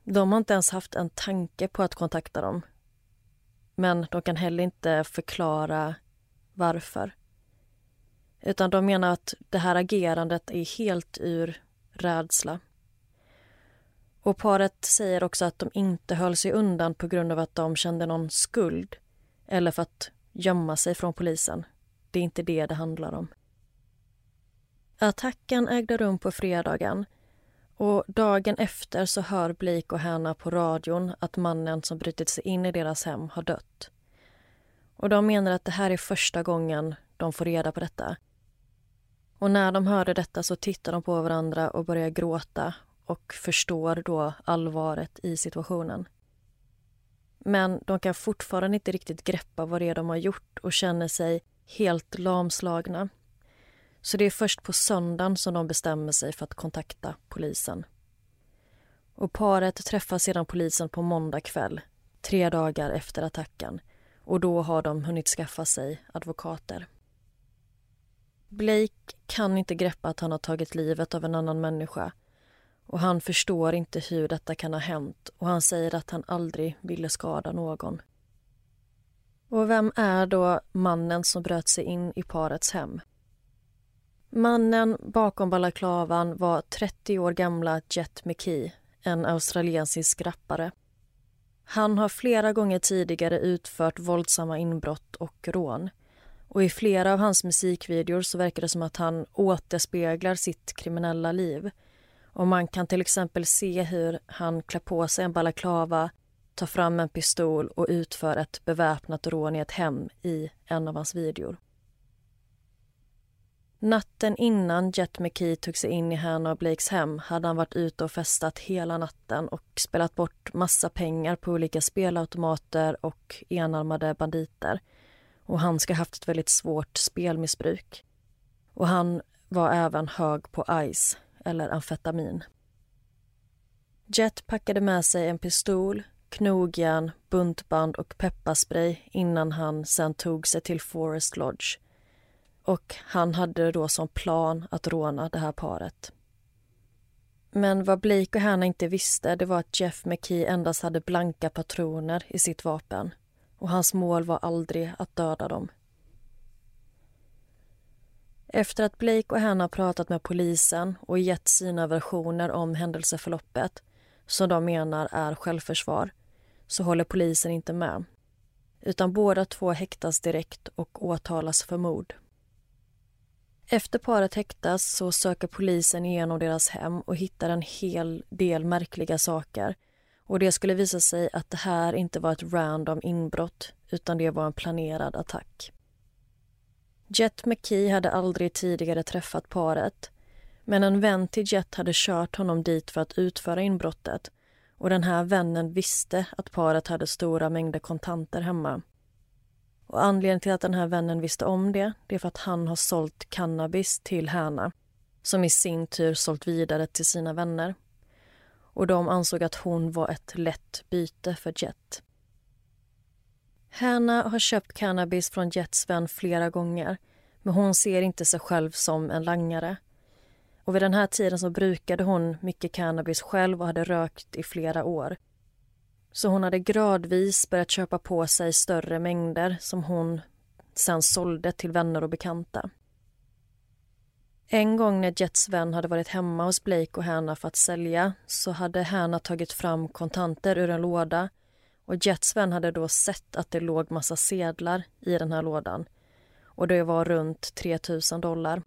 De har inte ens haft en tanke på att kontakta dem. Men de kan heller inte förklara varför. Utan de menar att det här agerandet är helt ur rädsla. Och paret säger också att de inte höll sig undan på grund av att de kände någon skuld eller för att gömma sig från polisen. Det är inte det det handlar om. Attacken ägde rum på fredagen och dagen efter så hör Blake och Hanna på radion att mannen som brutit sig in i deras hem har dött. Och de menar att det här är första gången de får reda på detta. Och när de hörde detta så tittar de på varandra och börjar gråta och förstår då allvaret i situationen. Men de kan fortfarande inte riktigt greppa vad det är de har gjort och känner sig helt lamslagna. Så det är först på söndagen som de bestämmer sig för att kontakta polisen. Och paret träffar sedan polisen på måndag kväll, tre dagar efter attacken. Och då har de hunnit skaffa sig advokater. Blake kan inte greppa att han har tagit livet av en annan människa och han förstår inte hur detta kan ha hänt och han säger att han aldrig ville skada någon. Och vem är då mannen som bröt sig in i parets hem? Mannen bakom balaklavan var 30 år gamla Jet McKee, en australiensisk rappare. Han har flera gånger tidigare utfört våldsamma inbrott och rån. Och I flera av hans musikvideor så verkar det som att han återspeglar sitt kriminella liv. Och Man kan till exempel se hur han klär på sig en balaklava tar fram en pistol och utför ett beväpnat rån i ett hem i en av hans videor. Natten innan Jet McKee tog sig in i Hannah och Blakes hem hade han varit ute och festat hela natten och spelat bort massa pengar på olika spelautomater och enarmade banditer. Och han ska ha haft ett väldigt svårt spelmissbruk. Och han var även hög på ice, eller amfetamin. Jet packade med sig en pistol, knogjärn, buntband och pepparspray innan han sen tog sig till Forest Lodge och han hade då som plan att råna det här paret. Men vad Blake och Hannah inte visste det var att Jeff McKee endast hade blanka patroner i sitt vapen och hans mål var aldrig att döda dem. Efter att Blake och Hannah pratat med polisen och gett sina versioner om händelseförloppet som de menar är självförsvar så håller polisen inte med utan båda två häktas direkt och åtalas för mord. Efter paret häktas så söker polisen igenom deras hem och hittar en hel del märkliga saker. Och Det skulle visa sig att det här inte var ett random inbrott utan det var en planerad attack. Jet McKee hade aldrig tidigare träffat paret men en vän till Jet hade kört honom dit för att utföra inbrottet och den här vännen visste att paret hade stora mängder kontanter hemma. Och Anledningen till att den här vännen visste om det, det är för att han har sålt cannabis till Hanna som i sin tur sålt vidare till sina vänner. Och de ansåg att hon var ett lätt byte för Jet. Hanna har köpt cannabis från Jets vän flera gånger men hon ser inte sig själv som en langare. Och vid den här tiden så brukade hon mycket cannabis själv och hade rökt i flera år. Så hon hade gradvis börjat köpa på sig större mängder som hon sen sålde till vänner och bekanta. En gång när Jets vän hade varit hemma hos Blake och Hanna för att sälja så hade Hanna tagit fram kontanter ur en låda och Jets vän hade då sett att det låg massa sedlar i den här lådan och det var runt 3000 dollar.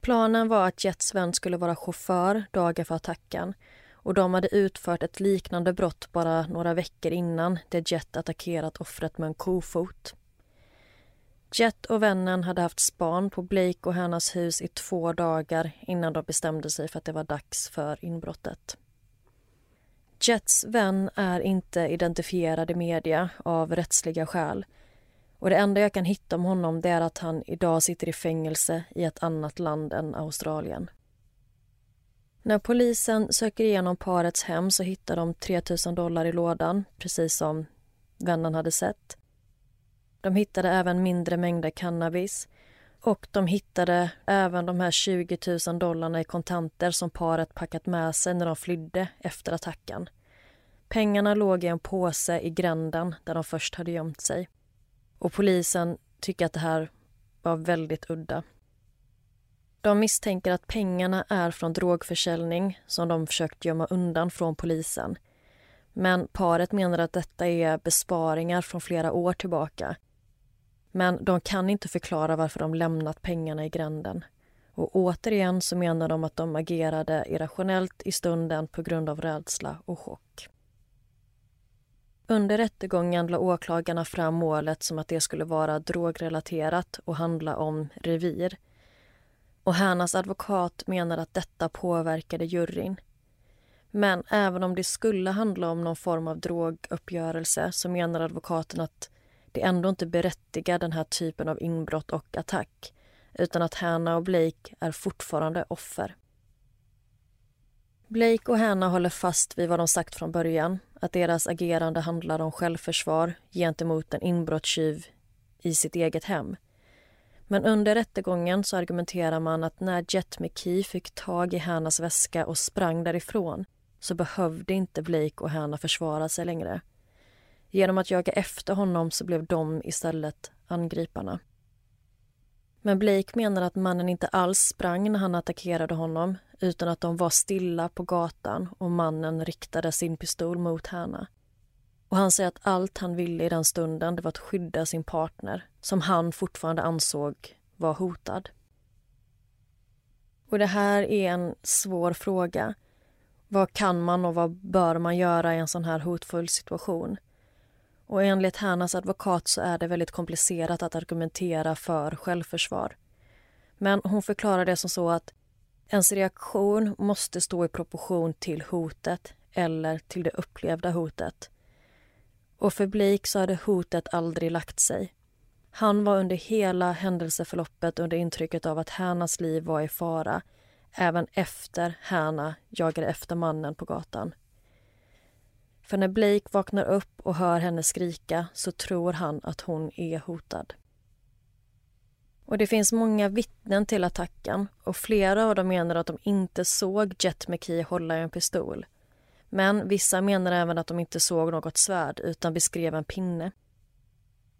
Planen var att Jets vän skulle vara chaufför dagar för attacken och de hade utfört ett liknande brott bara några veckor innan där Jet attackerat offret med en kofot. Jet och vännen hade haft span på Blake och hennes hus i två dagar innan de bestämde sig för att det var dags för inbrottet. Jets vän är inte identifierad i media av rättsliga skäl och det enda jag kan hitta om honom det är att han idag sitter i fängelse i ett annat land än Australien. När polisen söker igenom parets hem så hittar de 3 000 dollar i lådan, precis som vännen hade sett. De hittade även mindre mängder cannabis och de hittade även de här 20 000 dollarna i kontanter som paret packat med sig när de flydde efter attacken. Pengarna låg i en påse i gränden där de först hade gömt sig. Och polisen tycker att det här var väldigt udda. De misstänker att pengarna är från drogförsäljning som de försökt gömma undan från polisen. Men paret menar att detta är besparingar från flera år tillbaka. Men de kan inte förklara varför de lämnat pengarna i gränden. Och återigen så menar de att de agerade irrationellt i stunden på grund av rädsla och chock. Under rättegången la åklagarna fram målet som att det skulle vara drogrelaterat och handla om revir och Hannas advokat menar att detta påverkade juryn. Men även om det skulle handla om någon form av droguppgörelse så menar advokaten att det ändå inte berättigar den här typen av inbrott och attack utan att Hanna och Blake är fortfarande offer. Blake och Hanna håller fast vid vad de sagt från början att deras agerande handlar om självförsvar gentemot en inbrottstjuv i sitt eget hem. Men under rättegången så argumenterar man att när Jet McKee fick tag i Hannas väska och sprang därifrån så behövde inte Blake och Hanna försvara sig längre. Genom att jaga efter honom så blev de istället angriparna. Men Blake menar att mannen inte alls sprang när han attackerade honom utan att de var stilla på gatan och mannen riktade sin pistol mot Hanna. Och han säger att allt han ville i den stunden det var att skydda sin partner som han fortfarande ansåg var hotad. Och det här är en svår fråga. Vad kan man och vad bör man göra i en sån här hotfull situation? Och enligt Hannas advokat så är det väldigt komplicerat att argumentera för självförsvar. Men hon förklarar det som så att ens reaktion måste stå i proportion till hotet eller till det upplevda hotet. Och för Blake så hade hotet aldrig lagt sig. Han var under hela händelseförloppet under intrycket av att Hannas liv var i fara även efter Hanna jagade efter mannen på gatan. För när Blake vaknar upp och hör henne skrika så tror han att hon är hotad. Och Det finns många vittnen till attacken och flera av dem menar att de inte såg Jet McKee hålla en pistol. Men vissa menar även att de inte såg något svärd utan beskrev en pinne.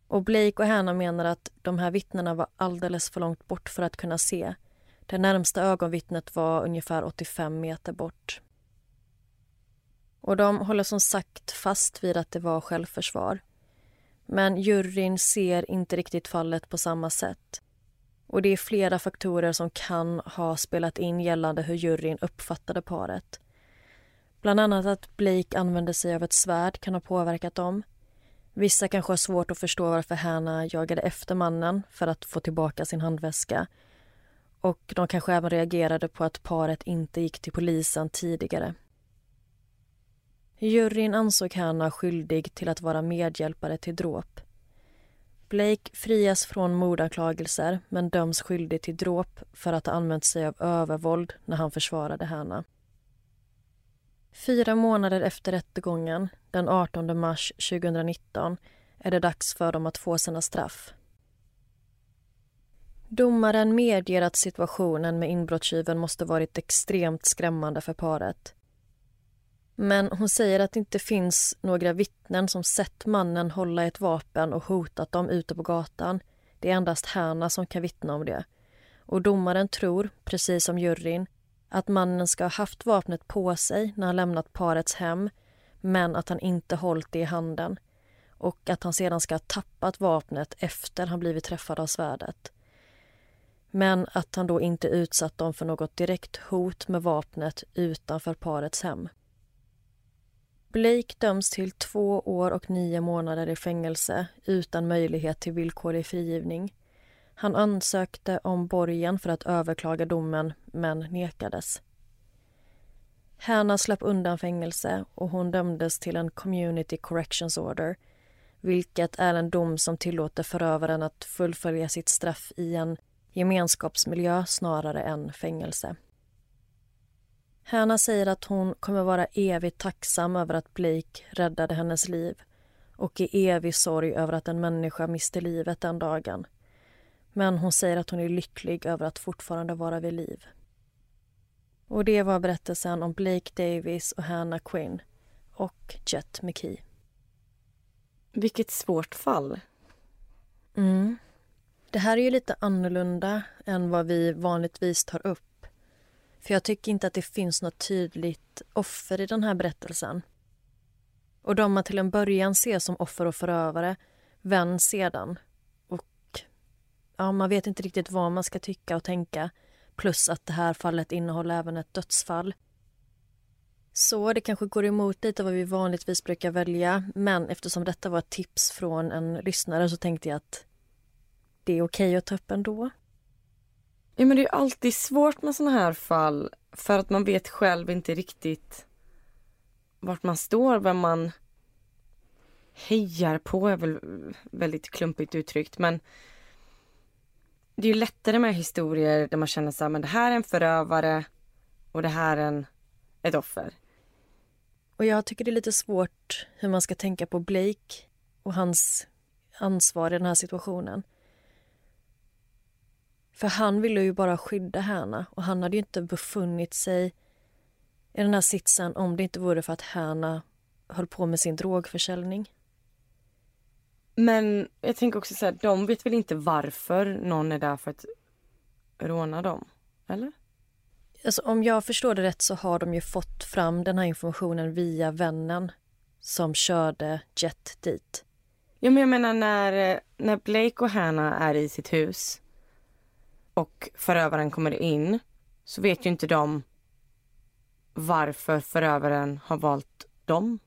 Och Blake och Hannah menar att de här vittnena var alldeles för långt bort för att kunna se. Det närmsta ögonvittnet var ungefär 85 meter bort. Och de håller som sagt fast vid att det var självförsvar. Men juryn ser inte riktigt fallet på samma sätt. Och det är flera faktorer som kan ha spelat in gällande hur juryn uppfattade paret. Bland annat att Blake använde sig av ett svärd kan ha påverkat dem. Vissa kanske har svårt att förstå varför Hanna jagade efter mannen för att få tillbaka sin handväska. Och de kanske även reagerade på att paret inte gick till polisen tidigare. Juryn ansåg Hanna skyldig till att vara medhjälpare till dråp. Blake frias från mordanklagelser men döms skyldig till dråp för att ha använt sig av övervåld när han försvarade Hanna. Fyra månader efter rättegången, den 18 mars 2019 är det dags för dem att få sina straff. Domaren medger att situationen med inbrottstjuven måste varit extremt skrämmande för paret. Men hon säger att det inte finns några vittnen som sett mannen hålla ett vapen och hotat dem ute på gatan. Det är endast Hanna som kan vittna om det. Och domaren tror, precis som juryn, att mannen ska ha haft vapnet på sig när han lämnat parets hem men att han inte hållit det i handen och att han sedan ska ha tappat vapnet efter han blivit träffad av svärdet. Men att han då inte utsatt dem för något direkt hot med vapnet utanför parets hem. Blake döms till två år och nio månader i fängelse utan möjlighet till villkorlig frigivning. Han ansökte om borgen för att överklaga domen, men nekades. Hanna slapp undan fängelse och hon dömdes till en Community Corrections Order vilket är en dom som tillåter förövaren att fullfölja sitt straff i en gemenskapsmiljö snarare än fängelse. Hanna säger att hon kommer vara evigt tacksam över att Blake räddade hennes liv och i evig sorg över att en människa miste livet den dagen. Men hon säger att hon är lycklig över att fortfarande vara vid liv. Och det var berättelsen om Blake Davis och Hannah Quinn och Jet McKee. Vilket svårt fall. Mm. Det här är ju lite annorlunda än vad vi vanligtvis tar upp. För jag tycker inte att det finns något tydligt offer i den här berättelsen. Och de man till en början ser som offer och förövare vänds sedan ja, man vet inte riktigt vad man ska tycka och tänka. Plus att det här fallet innehåller även ett dödsfall. Så det kanske går emot lite vad vi vanligtvis brukar välja. Men eftersom detta var ett tips från en lyssnare så tänkte jag att det är okej att ta upp ändå. Ja, men det är alltid svårt med såna här fall för att man vet själv inte riktigt vart man står, vem man hejar på är väl väldigt klumpigt uttryckt men det är ju lättare med historier där man känner så här, men det här är en förövare och det här är en, ett offer. Och jag tycker det är lite svårt hur man ska tänka på Blake och hans ansvar i den här situationen. För han ville ju bara skydda Hanna och han hade ju inte befunnit sig i den här sitsen om det inte vore för att Hanna höll på med sin drogförsäljning. Men jag tänker också så här, de vet väl inte varför någon är där för att råna dem? Eller? Alltså, om jag förstår det rätt så har de ju fått fram den här informationen via vännen som körde Jet dit. Ja, men jag menar när, när Blake och Hanna är i sitt hus och förövaren kommer in så vet ju inte de varför förövaren har valt dem.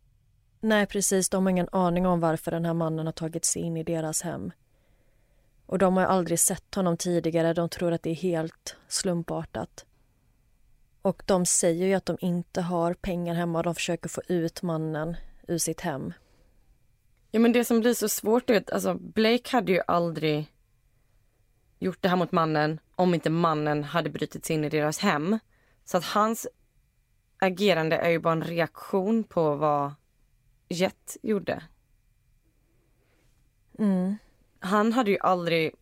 Nej, precis. De har ingen aning om varför den här mannen har tagit sig in i deras hem. Och de har aldrig sett honom tidigare. De tror att det är helt slumpartat. Och de säger ju att de inte har pengar hemma och de försöker få ut mannen ur sitt hem. Ja men det som blir så svårt är att alltså Blake hade ju aldrig gjort det här mot mannen om inte mannen hade brutit sig in i deras hem. Så att hans agerande är ju bara en reaktion på vad Jet gjorde. Mm. Han hade ju aldrig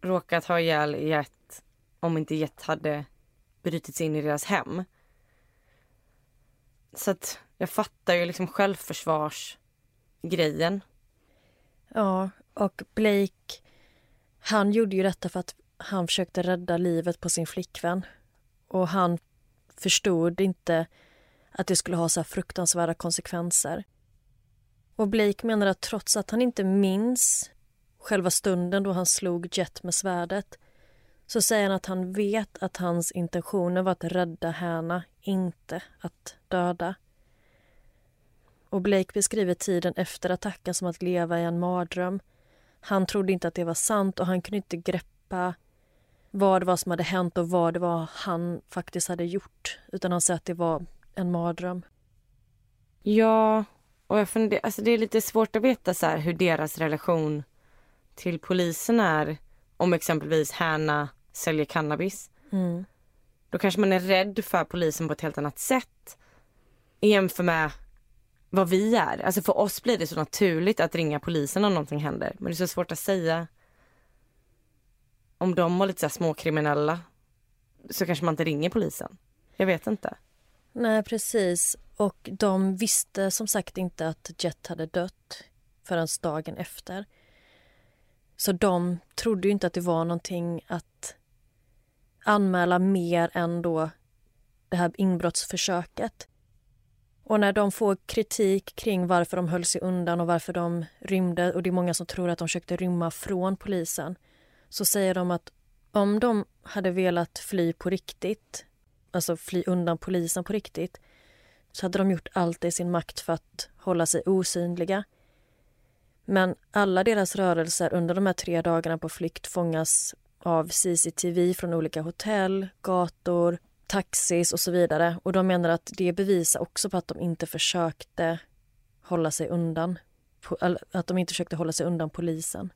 råkat ha ihjäl Jet om inte Jet hade brutit sig in i deras hem. Så att jag fattar ju liksom självförsvarsgrejen. Ja, och Blake, han gjorde ju detta för att han försökte rädda livet på sin flickvän. Och han förstod inte att det skulle ha så fruktansvärda konsekvenser. Och Blake menar att trots att han inte minns själva stunden då han slog Jet med svärdet så säger han att han vet att hans intentioner var att rädda Hanna, inte att döda. Och Blake beskriver tiden efter attacken som att leva i en mardröm. Han trodde inte att det var sant och han kunde inte greppa vad det var som hade hänt och vad det var han faktiskt hade gjort. Utan han säger att det var en mardröm. Ja, och jag funderar, alltså det är lite svårt att veta så hur deras relation till polisen är om exempelvis Hanna säljer cannabis. Mm. Då kanske man är rädd för polisen på ett helt annat sätt jämfört med vad vi är. Alltså för oss blir det så naturligt att ringa polisen om någonting händer. Men det är så svårt att säga om de var lite så småkriminella så kanske man inte ringer polisen. Jag vet inte. Nej, precis. Och de visste som sagt inte att Jet hade dött förrän dagen efter. Så de trodde ju inte att det var någonting att anmäla mer än då det här inbrottsförsöket. Och när de får kritik kring varför de höll sig undan och varför de rymde och det är många som tror att de försökte rymma från polisen så säger de att om de hade velat fly på riktigt, alltså fly undan polisen på riktigt så hade de gjort allt i sin makt för att hålla sig osynliga. Men alla deras rörelser under de här tre dagarna på flykt fångas av CCTV från olika hotell, gator, taxis och så vidare. Och de menar att det bevisar också på att de inte försökte hålla sig undan. Att de inte försökte hålla sig undan polisen.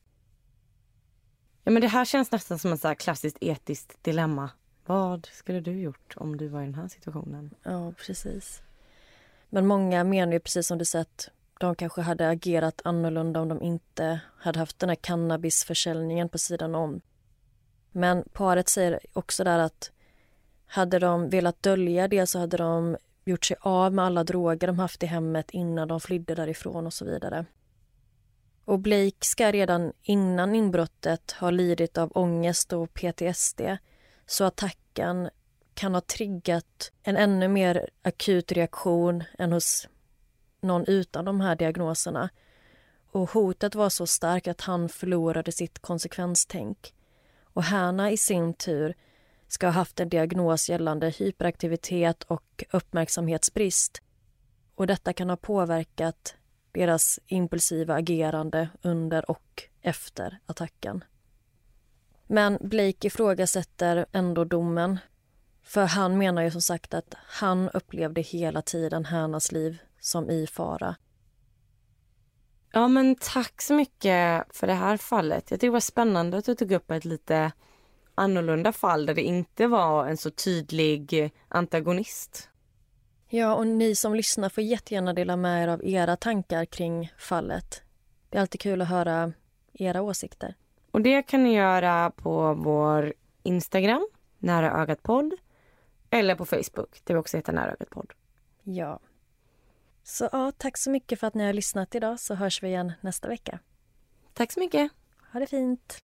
Ja, men det här känns nästan som ett så klassiskt etiskt dilemma. Vad skulle du gjort om du var i den här situationen? Ja, precis. Men många menar ju precis som du säger att de kanske hade agerat annorlunda om de inte hade haft den här cannabisförsäljningen på sidan om. Men paret säger också där att hade de velat dölja det så hade de gjort sig av med alla droger de haft i hemmet innan de flydde därifrån och så vidare. Och Blake ska redan innan inbrottet ha lidit av ångest och PTSD så attacken kan ha triggat en ännu mer akut reaktion än hos någon utan de här diagnoserna. Och hotet var så starkt att han förlorade sitt konsekvenstänk. Och Hanna i sin tur ska ha haft en diagnos gällande hyperaktivitet och uppmärksamhetsbrist. Och detta kan ha påverkat deras impulsiva agerande under och efter attacken. Men Blake ifrågasätter ändå domen. För han menar ju som sagt att han upplevde hela tiden Hannas liv som i fara. Ja, men tack så mycket för det här fallet. Jag tycker det var spännande att du tog upp ett lite annorlunda fall där det inte var en så tydlig antagonist. Ja, och ni som lyssnar får jättegärna dela med er av era tankar kring fallet. Det är alltid kul att höra era åsikter. Och det kan ni göra på vår Instagram, Nära ögat podd, eller på Facebook där vi också heter Nära ögat podd. Ja. Så ja, tack så mycket för att ni har lyssnat idag så hörs vi igen nästa vecka. Tack så mycket. Ha det fint.